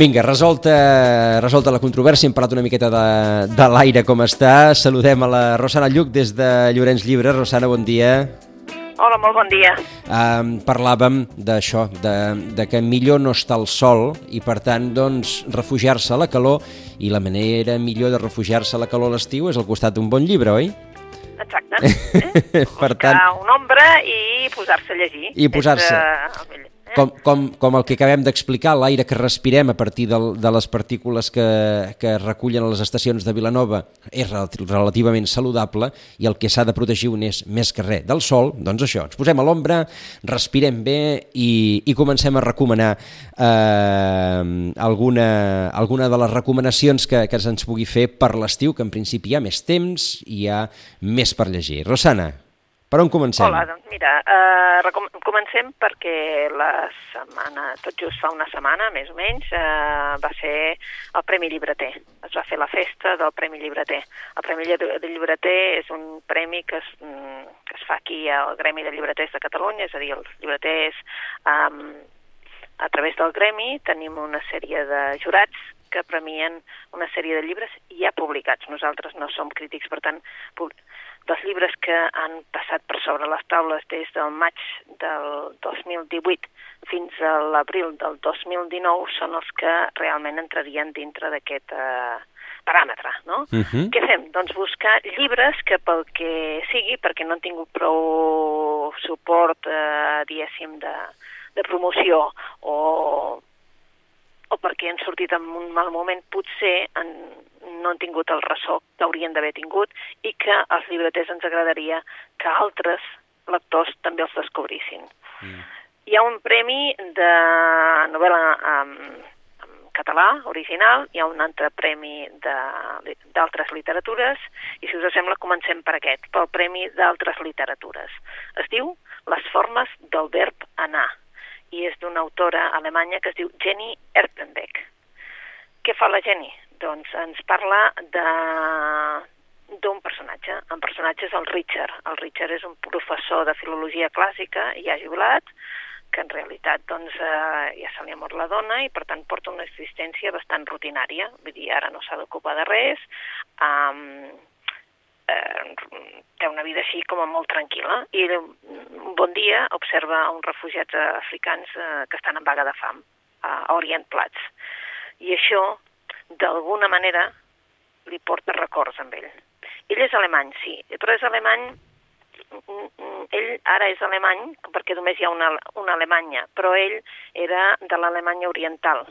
Vinga, resolta, resolta la controvèrsia, hem parlat una miqueta de, de l'aire com està. Saludem a la Rosana Lluc des de Llorenç Llibre. Rosana, bon dia. Hola, molt bon dia. Um, parlàvem d'això, de, de que millor no està al sol i, per tant, doncs, refugiar-se a la calor i la manera millor de refugiar-se a la calor a l'estiu és al costat d'un bon llibre, oi? Exacte. Eh? per tant... una ombra i posar-se a llegir. I posar-se. Com, com, com el que acabem d'explicar, l'aire que respirem a partir del, de les partícules que, que recullen a les estacions de Vilanova és relativament saludable i el que s'ha de protegir un és més que res del sol, doncs això, ens posem a l'ombra, respirem bé i, i comencem a recomanar eh, alguna, alguna de les recomanacions que, que ens pugui fer per l'estiu, que en principi hi ha més temps i hi ha més per llegir. Rosana. Per on comencem? Hola, doncs mira, eh, comencem perquè la setmana, tot just fa una setmana, més o menys, eh, va ser el Premi Llibreter. Es va fer la festa del Premi Llibreter. El Premi Llibreter és un premi que es, mm, que es fa aquí al Gremi de Llibreters de Catalunya, és a dir, els llibreters, eh, a través del Gremi, tenim una sèrie de jurats que premien una sèrie de llibres ja publicats. Nosaltres no som crítics, per tant, dels llibres que han passat per sobre les taules des del maig del 2018 fins a l'abril del 2019 són els que realment entrarien dintre d'aquest eh, paràmetre, no? Uh -huh. Què fem? Doncs buscar llibres que pel que sigui, perquè no han tingut prou suport, eh, diguéssim, de, de promoció o o perquè han sortit en un mal moment, potser han, no han tingut el ressò que haurien d'haver tingut i que als llibreters ens agradaria que altres lectors també els descobrissin. Mm. Hi ha un premi de novel·la en, en català, original, hi ha un altre premi d'altres literatures, i si us sembla comencem per aquest, pel premi d'altres literatures. Es diu Les formes del verb anar, i és d'una autora alemanya que es diu Jenny Erpenbeck. Què fa la Jenny? Doncs ens parla de d'un personatge. El personatge és el Richard. El Richard és un professor de filologia clàssica, ja jubilat, que en realitat doncs, eh, ja se li ha mort la dona i per tant porta una existència bastant rutinària, vull dir, ara no s'ha d'ocupar de res, um, eh, té una vida així com a molt tranquil·la i un bon dia observa uns refugiats africans eh, que estan en vaga de fam a Orient Plats. I això, d'alguna manera, li porta records amb ell. Ell és alemany, sí, però és alemany ell ara és alemany perquè només hi ha una, una Alemanya, però ell era de l'Alemanya Oriental.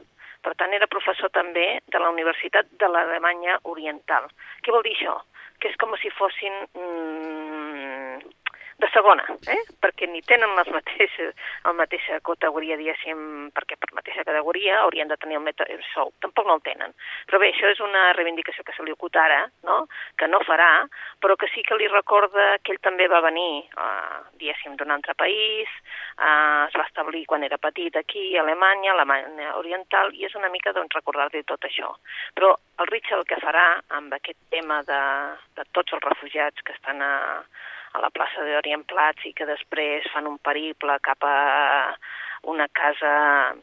Per tant, era professor també de la Universitat de l'Alemanya Oriental. Què vol dir això? Que és com si fossin mm, de segona, eh? perquè ni tenen les mateixes, la mateixa categoria, diguéssim, perquè per mateixa categoria haurien de tenir el mateix sou. Tampoc no el tenen. Però bé, això és una reivindicació que se li acut ara, no? que no farà, però que sí que li recorda que ell també va venir, eh, diguéssim, d'un altre país, eh, es va establir quan era petit aquí, a Alemanya, Alemanya Oriental, i és una mica doncs, recordar-li tot això. Però el Richard el que farà amb aquest tema de, de tots els refugiats que estan a, a la plaça d'Orient Plats i que després fan un periple cap a una casa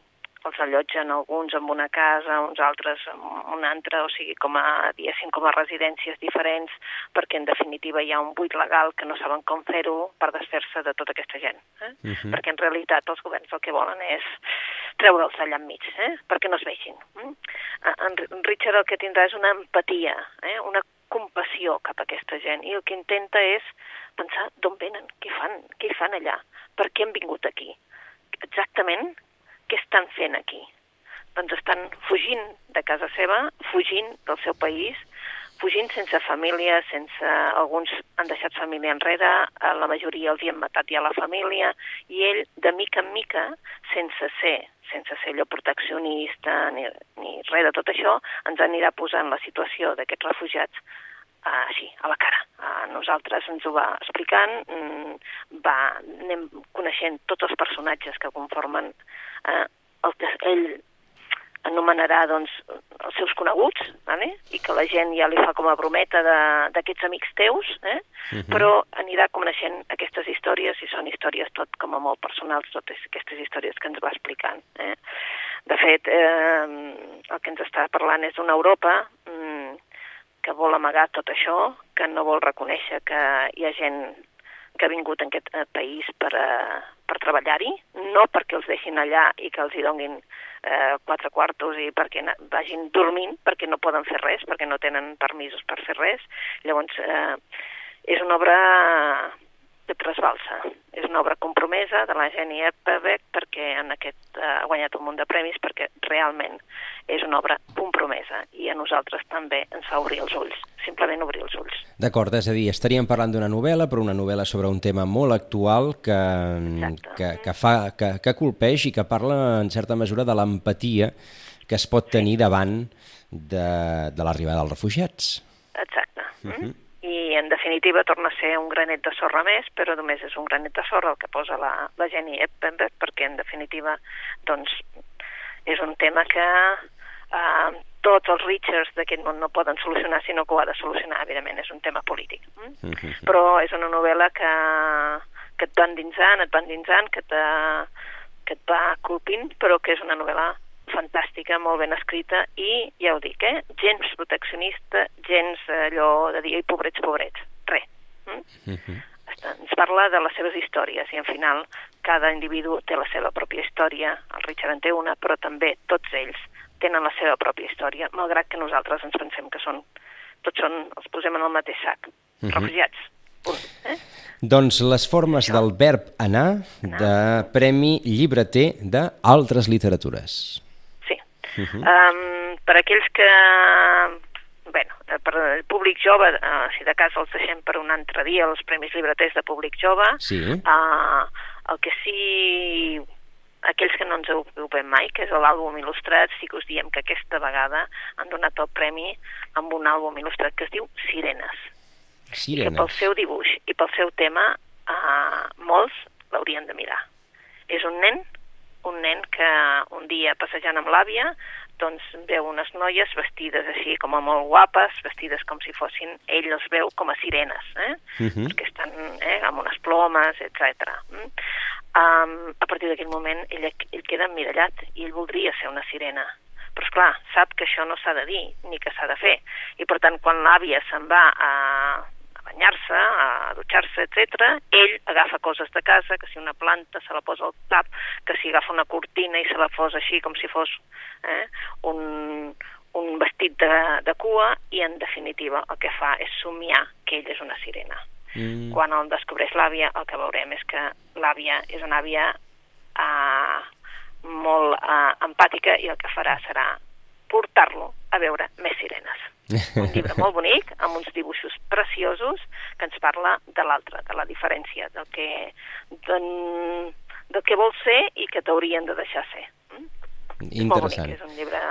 els allotgen alguns en una casa, uns altres en una altra, o sigui, com a, diguéssim, com a residències diferents, perquè en definitiva hi ha un buit legal que no saben com fer-ho per desfer-se de tota aquesta gent. Eh? Uh -huh. Perquè en realitat els governs el que volen és treure'ls allà enmig, eh? perquè no es vegin. Eh? En Richard el que tindrà és una empatia, eh? una compassió cap a aquesta gent, i el que intenta és pensar d'on venen, què fan, què fan allà, per què han vingut aquí, exactament què estan fent aquí. Doncs estan fugint de casa seva, fugint del seu país, fugint sense família, sense... Alguns han deixat família enrere, la majoria els hi han matat ja la família, i ell, de mica en mica, sense ser sense ser allò proteccionista ni, ni rere tot això ens anirà posant la situació d'aquests refugiats uh, així, a la cara. Uh, nosaltres ens ho va explicant, mm, va, anem coneixent tots els personatges que conformen uh, el que ell anomenarà doncs, els seus coneguts, vale? i que la gent ja li fa com a brometa d'aquests amics teus, eh? uh -huh. però anirà coneixent aquestes històries, i són històries tot com a molt personals, totes aquestes històries que ens va explicant. Eh? De fet, eh, el que ens està parlant és d'una Europa mm, que vol amagar tot això, que no vol reconèixer que hi ha gent que ha vingut en aquest eh, país per, eh, per treballar-hi, no perquè els deixin allà i que els hi donguin eh, quatre quartos i perquè vagin dormint, perquè no poden fer res, perquè no tenen permisos per fer res. Llavors, eh, és una obra de trasbalsa. És una obra compromesa de la Jenny Epperbeck perquè en aquest eh, ha guanyat un munt de premis perquè realment és una obra compromesa i a nosaltres també ens fa obrir els ulls, simplement obrir els ulls. D'acord, és a dir, estaríem parlant d'una novel·la, però una novel·la sobre un tema molt actual que, que, que, fa, que, que colpeix i que parla en certa mesura de l'empatia que es pot tenir davant de, de l'arribada dels refugiats. Exacte. Uh -huh. I en definitiva torna a ser un granet de sorra més, però només és un granet de sorra el que posa la, la Jenny Eppenberg, perquè en definitiva doncs, és un tema que eh, tots els Richards d'aquest món no poden solucionar, sinó que ho ha de solucionar, evidentment, és un tema polític. Mm? Mm -hmm. Però és una novel·la que, que et va endinsant, et va endinsant, que, que et va colpint, però que és una novel·la fantàstica, molt ben escrita i, ja ho dic, eh, gens proteccionista, gens allò de dir, pobrets, pobrets, res. Mm? Mm -hmm. Ens parla de les seves històries i, al final, cada individu té la seva pròpia història, el Richard en té una, però també tots ells tenen la seva pròpia història, malgrat que nosaltres ens pensem que són, tots són, els posem en el mateix sac, mm -hmm. refugiats, punt. Eh? Doncs les formes Això. del verb anar, anar, de Premi Llibreter d'altres literatures. Uh -huh. um, per aquells que bueno, per el públic jove, uh, si de cas els deixem per un altre dia, els Premis Llibreters de Públic Jove, sí. uh, el que sí aquells que no ens ocupem mai, que és l'àlbum il·lustrat, sí que us diem que aquesta vegada han donat el premi amb un àlbum il·lustrat que es diu Sirenes. Sirenes. I que pel seu dibuix i pel seu tema uh, molts l'haurien de mirar. És un nen un nen que un dia passejant amb l'àvia doncs veu unes noies vestides així com a molt guapes, vestides com si fossin, ell els veu com a sirenes, eh? Uh. -huh. perquè estan eh, amb unes plomes, etc. Mm? Um, a partir d'aquell moment ell, ell queda emmirallat i ell voldria ser una sirena però és clar, sap que això no s'ha de dir ni que s'ha de fer i per tant quan l'àvia se'n va a, banyar-se, a dutxar-se, etc. Ell agafa coses de casa, que si una planta se la posa al cap, que si agafa una cortina i se la posa així com si fos eh, un, un vestit de, de cua i en definitiva el que fa és somiar que ell és una sirena. Mm. Quan el descobreix l'àvia el que veurem és que l'àvia és una àvia eh, molt eh, empàtica i el que farà serà portar-lo a veure més sirenes. Un llibre molt bonic, amb uns dibuixos preciosos, que ens parla de l'altre, de la diferència, del que, de, del que vols ser i que t'haurien de deixar ser. Mm? Interessant. Molt bonic, és un llibre,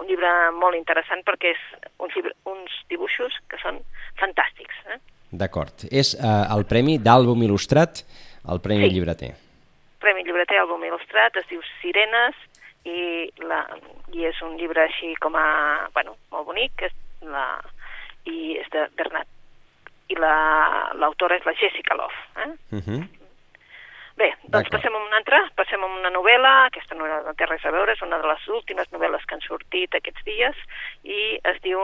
un llibre molt interessant perquè és uns, llibre, uns dibuixos que són fantàstics. Eh? D'acord. És uh, el premi d'àlbum il·lustrat, el Premi sí. Llibreter. Premi Llibreter, àlbum il·lustrat, es diu Sirenes, i, la, i és un llibre així com a, bueno, molt bonic, que és la, i és de Bernat. I l'autora la, és la Jessica Love. Eh? Uh -huh. Bé, doncs passem a una altra, passem a una novel·la, aquesta novel·la no té res a veure, és una de les últimes novel·les que han sortit aquests dies, i es diu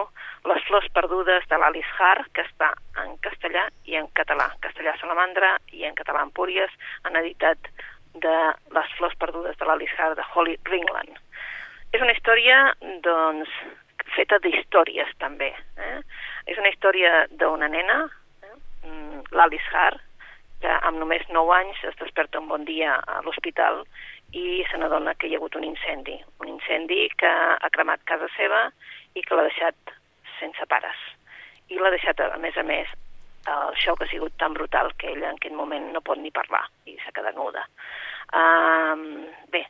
Les flors perdudes de l'Alice Hart, que està en castellà i en català, castellà Salamandra i en català Empúries, han editat de Les flors perdudes de l'Alishar de Holly Ringland. És una història, doncs, feta d'històries, també. Eh? És una història d'una nena, eh? Mm, l'Alice Hart, que amb només 9 anys es desperta un bon dia a l'hospital i se n'adona que hi ha hagut un incendi. Un incendi que ha cremat casa seva i que l'ha deixat sense pares. I l'ha deixat, a més a més, el xoc ha sigut tan brutal que ella en aquest moment no pot ni parlar i s'ha quedat nuda. Uh, bé?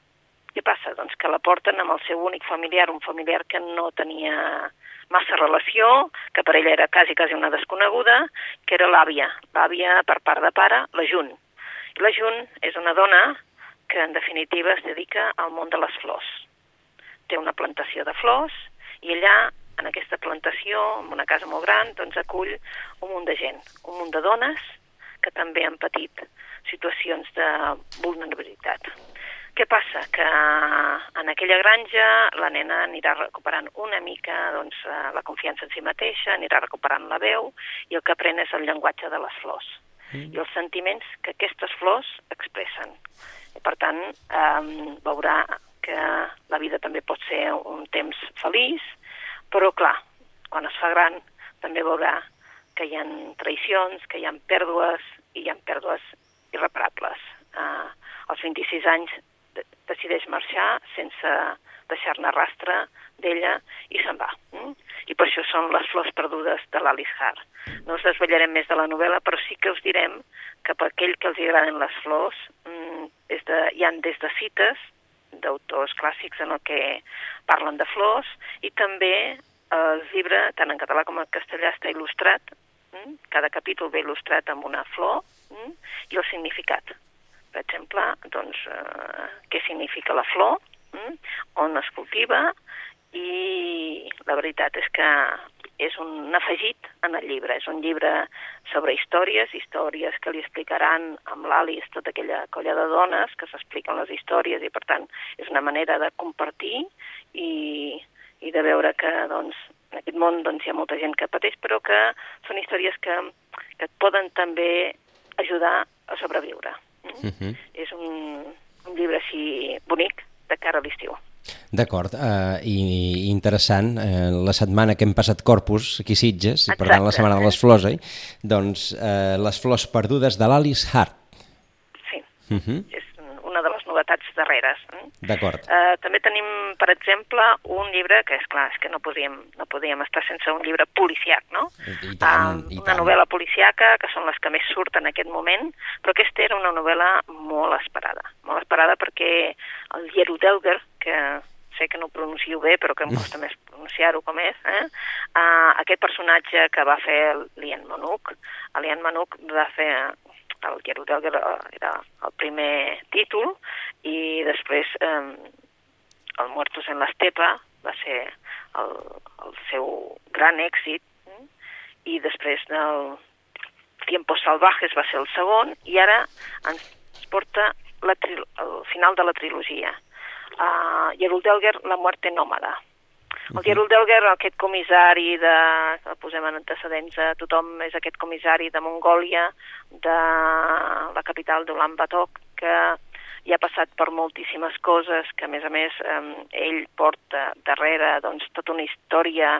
Doncs que la porten amb el seu únic familiar, un familiar que no tenia massa relació, que per ella era quasi, quasi una desconeguda, que era l'àvia, l'àvia per part de pare, la Jun. I la Jun és una dona que en definitiva es dedica al món de les flors. Té una plantació de flors i allà, en aquesta plantació, en una casa molt gran, doncs acull un munt de gent, un munt de dones que també han patit situacions de vulnerabilitat. Què passa? Que en aquella granja la nena anirà recuperant una mica doncs, eh, la confiança en si mateixa, anirà recuperant la veu i el que aprèn és el llenguatge de les flors mm. i els sentiments que aquestes flors expressen. I, per tant, eh, veurà que la vida també pot ser un temps feliç, però clar, quan es fa gran també veurà que hi ha traïcions, que hi ha pèrdues i hi ha pèrdues irreparables. Uh, als 26 anys decideix marxar sense deixar-ne rastre d'ella i se'n va. Mm? I per això són les flors perdudes de l'Alice Hart. No us desvetllarem més de la novel·la, però sí que us direm que per aquell que els agraden les flors mm, és de, hi han des de cites d'autors clàssics en el que parlen de flors i també el llibre, tant en català com en castellà, està il·lustrat. Mm? Cada capítol ve il·lustrat amb una flor mm? i el significat per exemple, doncs, eh, què significa la flor, mm? on es cultiva, i la veritat és que és un afegit en el llibre. És un llibre sobre històries, històries que li explicaran amb l'Alice tota aquella colla de dones que s'expliquen les històries i, per tant, és una manera de compartir i, i de veure que, doncs, en aquest món doncs, hi ha molta gent que pateix, però que són històries que, que et poden també ajudar a sobreviure. Uh. -huh. És un, un llibre així bonic de cara a l'estiu. D'acord, uh, i interessant, uh, la setmana que hem passat Corpus, aquí Sitges, Exacte. i per tant la setmana de les flors, eh? doncs uh, les flors perdudes de l'Alice Hart. Sí, uh. -huh. és una de les novetats Eh? D'acord. Uh, també tenim, per exemple, un llibre que, és clar, és que no podíem, no podíem estar sense un llibre policiac, no? I tant, uh, i una novel·la policiaca, que són les que més surten en aquest moment, però aquesta era una novel·la molt esperada. Molt esperada perquè el Jeru Delger, que sé que no ho pronuncio bé, però que em costa més pronunciar-ho com és, eh? uh, aquest personatge que va fer l'Ian Manuk, l'Ian Manuk va fer el Gerudel era el primer títol i després eh, el Muertos en l'Estepa va ser el, el seu gran èxit eh? i després del Tiempos Salvajes va ser el segon i ara ens porta la el final de la trilogia. Uh, Geruldelger, La muerte nòmada. El Gerald Delger, aquest comissari de, que posem en antecedents a tothom, és aquest comissari de Mongòlia, de la capital d'Ulan Batok, que ja ha passat per moltíssimes coses, que a més a més eh, ell porta darrere doncs, tota una història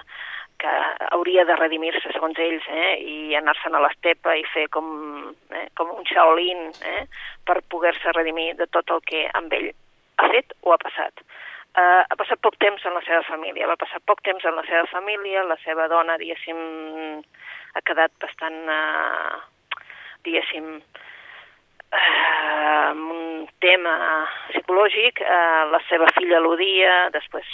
que hauria de redimir-se segons ells eh, i anar-se'n a l'estepa i fer com, eh, com un Shaolin eh, per poder-se redimir de tot el que amb ell ha fet o ha passat eh, ha passat poc temps en la seva família, va passar poc temps en la seva família, la seva dona, diguéssim, ha quedat bastant, eh, diguéssim, eh, un tema psicològic, eh, la seva filla l'odia, després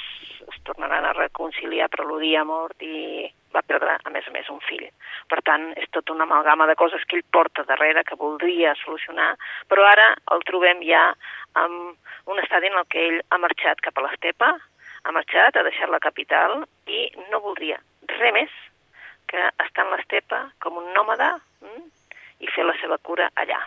es tornaran a reconciliar, però l'odia mort i va perdre, a més a més, un fill. Per tant, és tota una amalgama de coses que ell porta darrere, que voldria solucionar, però ara el trobem ja amb un estadi en el que ell ha marxat cap a l'estepa, ha marxat, ha deixat la capital i no voldria res més que estar en l'estepa com un nòmada mm, i fer la seva cura allà.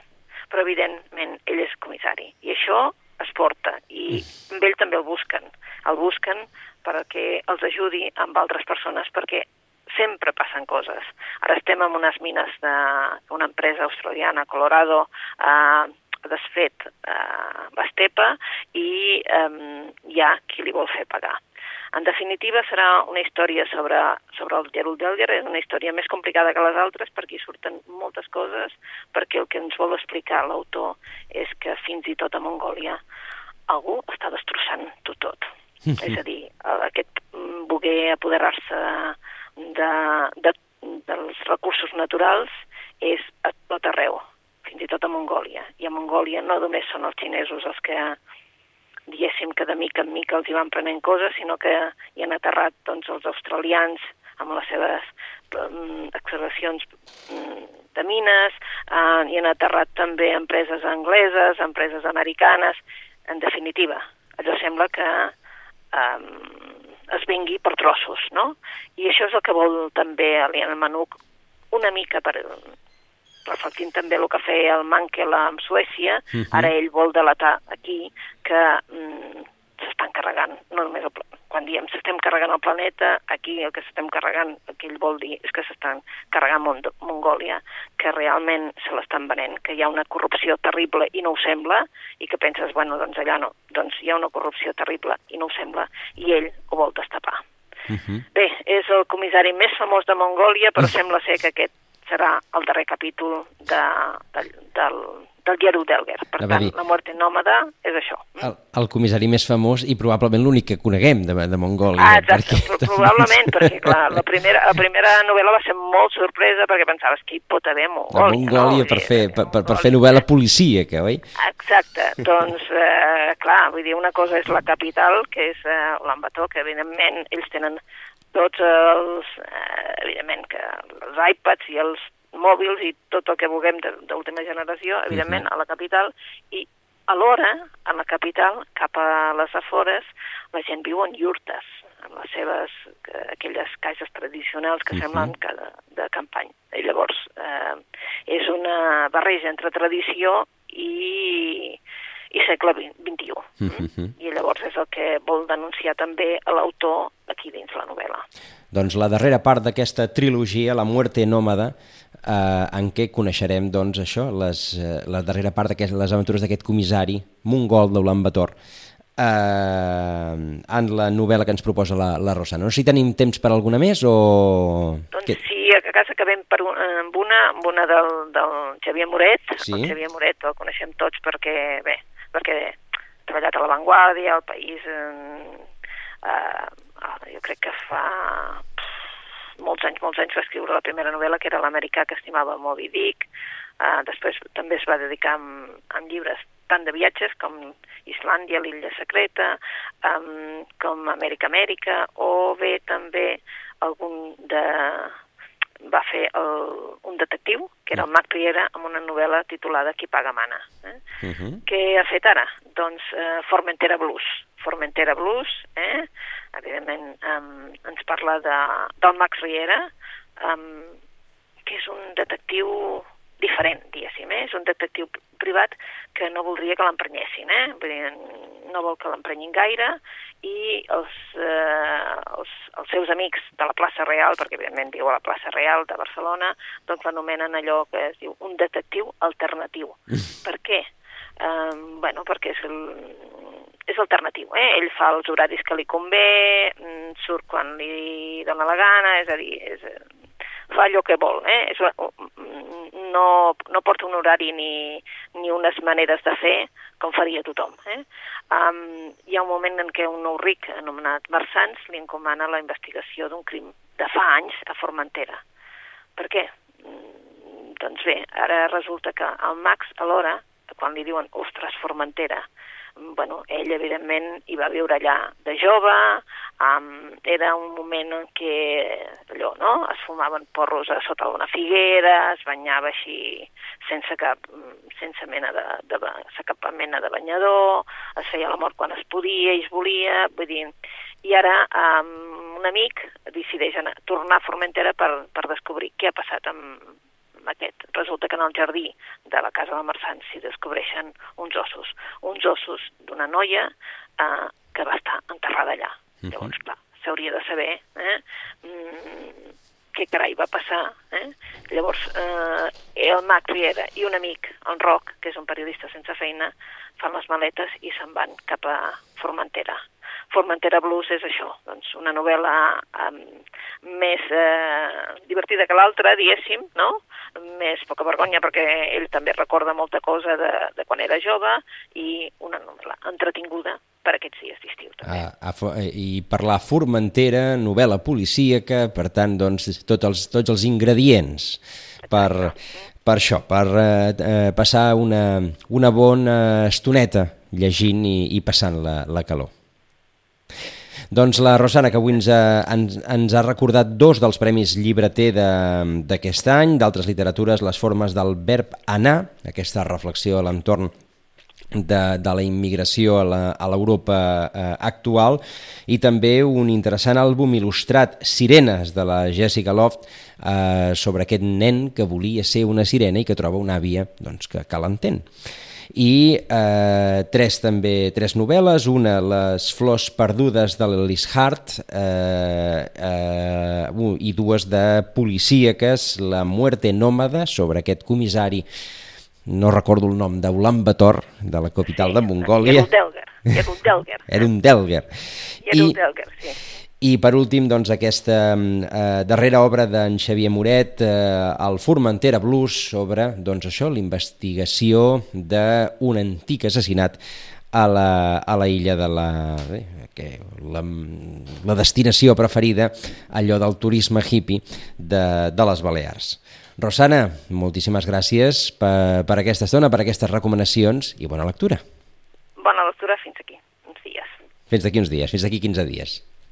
Però, evidentment, ell és comissari i això es porta i amb ell també el busquen. El busquen perquè els ajudi amb altres persones perquè sempre passen coses. Ara estem en unes mines d'una empresa australiana, Colorado, eh, desfet eh, l'estepa i eh, hi ha qui li vol fer pagar. En definitiva, serà una història sobre, sobre el Gerald Delger, és una història més complicada que les altres perquè hi surten moltes coses, perquè el que ens vol explicar l'autor és que fins i tot a Mongòlia algú està destrossant-ho tot. és a dir, aquest voler apoderar-se de, de, dels recursos naturals és a tot arreu fins i tot a Mongòlia. I a Mongòlia no només són els xinesos els que diguéssim que de mica en mica els hi van prenent coses, sinó que hi han aterrat doncs, els australians amb les seves um, excavacions um, de mines, uh, hi han aterrat també empreses angleses, empreses americanes, en definitiva, allò sembla que um, es vingui per trossos, no? I això és el que vol també Aliana Manuc una mica per, reflectint també el que feia el Mankel amb Suècia, uh -huh. ara ell vol delatar aquí que mm, s'estan carregant, no només el, quan diem s'estem carregant el planeta, aquí el que s'estem carregant, el que ell vol dir és que s'estan carregant Mong Mongòlia, que realment se l'estan venent, que hi ha una corrupció terrible i no ho sembla, i que penses, bueno, doncs allà no, doncs hi ha una corrupció terrible i no ho sembla, i ell ho vol destapar. Uh -huh. Bé, és el comissari més famós de Mongòlia, però sembla ser que aquest serà el darrer capítol de, de, del, del Geru Delger. Per tant, dir, la muerte nòmada és això. El, el comissari més famós i probablement l'únic que coneguem de, de Mongòlia. Ah, exacte, perquè... probablement, perquè clar, la primera, la primera novel·la va ser molt sorpresa perquè pensaves que hi pot haver Mongòlia. La Mongòlia no? per, fer, per, per, per fer novel·la policíaca, oi? Exacte, doncs, eh, clar, vull dir, una cosa és la capital, que és eh, Ulaanbaatar, que evidentment ells tenen tots els, eh, evidentment, que els iPads i els mòbils i tot el que vulguem d'última generació, evidentment, uh -huh. a la capital, i alhora, a la capital, cap a les afores, la gent viu en iurtes, amb les seves, que, aquelles cases tradicionals que uh -huh. semblen que de, de campanya. I llavors, eh, és una barreja entre tradició i, i segle XXI. Uh -huh. I llavors és el que vol denunciar també l'autor aquí dins la novel·la. Doncs la darrera part d'aquesta trilogia, La muerte nòmada, eh, en què coneixerem doncs, això, les, eh, la darrera part d'aquestes les aventures d'aquest comissari mongol d'Ulan Bator eh, en la novel·la que ens proposa la, la Rosana. No sé si tenim temps per alguna més o... Doncs que... sí, a casa acabem per un, amb una, amb una del, del Xavier Moret. Sí? El Xavier Moret el coneixem tots perquè, bé, perquè ha treballat a l'avantguàrdia, al país... Eh, eh, jo crec que fa molts anys, molts anys va escriure la primera novel·la, que era l'americà que estimava Moby Dick. Uh, després també es va dedicar amb, amb llibres tant de viatges com Islàndia, l'illa secreta, um, com Amèrica Amèrica, o bé també algun de... va fer el, un detectiu, que era el Mac Riera, amb una novel·la titulada Qui paga mana. Eh? Uh mhm. -huh. Què ha fet ara? Doncs uh, Formentera Blues. Formentera Blues, eh? evidentment um, ens parla de, del Max Riera, um, que és un detectiu diferent, diguéssim, eh? és un detectiu privat que no voldria que l'emprenyessin, eh? Vull dir, no vol que l'emprenyin gaire i els, eh, els, els seus amics de la plaça Real, perquè evidentment viu a la plaça Real de Barcelona, doncs l'anomenen allò que es diu un detectiu alternatiu. per què? Eh, bueno, perquè és el, és alternatiu, eh? Ell fa els horaris que li convé, mm, surt quan li dona la gana, és a dir, és, fa allò que vol, eh? És, no, no porta un horari ni, ni unes maneres de fer com faria tothom, eh? Um, hi ha un moment en què un nou ric anomenat Marsans li encomana la investigació d'un crim de fa anys a Formentera. Per què? Mm, doncs bé, ara resulta que el Max, alhora, quan li diuen, ostres, Formentera, bueno, ell evidentment hi va viure allà de jove, um, era un moment en què allò, no?, es fumaven porros a sota d'una figuera, es banyava així sense cap, sense mena de, de, de cap mena de banyador, es feia l'amor quan es podia i es volia, vull dir, i ara um, un amic decideix anar, tornar a Formentera per, per descobrir què ha passat amb, aquest. Resulta que en el jardí de la casa de Marçans s'hi descobreixen uns ossos, uns ossos d'una noia eh, que va estar enterrada allà. Uh -huh. Llavors, clar, s'hauria de saber eh, mm, què carai va passar. Eh? Llavors, eh, el Mac Riera i un amic, el Roc, que és un periodista sense feina, fan les maletes i se'n van cap a Formentera. Formentera Blues és això, doncs una novel·la um, més eh, divertida que l'altra, diguéssim, no? més poca vergonya perquè ell també recorda molta cosa de, de quan era jove i una novel·la entretinguda per aquests dies d'estiu també. A, a, I per la Formentera, novel·la policíaca, per tant, doncs, tots els, tots els ingredients per, per això, per eh, eh, passar una, una bona estoneta llegint i, i passant la, la calor. Doncs la Rosana, que avui ens ha, ens, ens ha recordat dos dels premis llibreter d'aquest any, d'altres literatures, les formes del verb anar, aquesta reflexió a l'entorn de, de la immigració a l'Europa eh, actual i també un interessant àlbum il·lustrat, Sirenes, de la Jessica Loft, eh, sobre aquest nen que volia ser una sirena i que troba una àvia doncs, que, que l'entén i eh, tres també tres novel·les, una Les flors perdudes de l'Elis Hart eh, eh, i dues de policíaques, La muerte nòmada, sobre aquest comissari no recordo el nom, d'Ulan Bator, de la capital sí, de Mongòlia. Era un Delger. Era un Delger. Era un Delger, sí. I per últim, doncs, aquesta eh, darrera obra d'en Xavier Moret, eh, el Formentera Blues, sobre doncs, això l'investigació d'un antic assassinat a la, a la illa de la, bé, que la, la destinació preferida, allò del turisme hippie de, de les Balears. Rosana, moltíssimes gràcies per, per aquesta estona, per aquestes recomanacions i bona lectura. Bona lectura fins aquí, uns dies. Fins d'aquí uns dies, fins d'aquí 15 dies.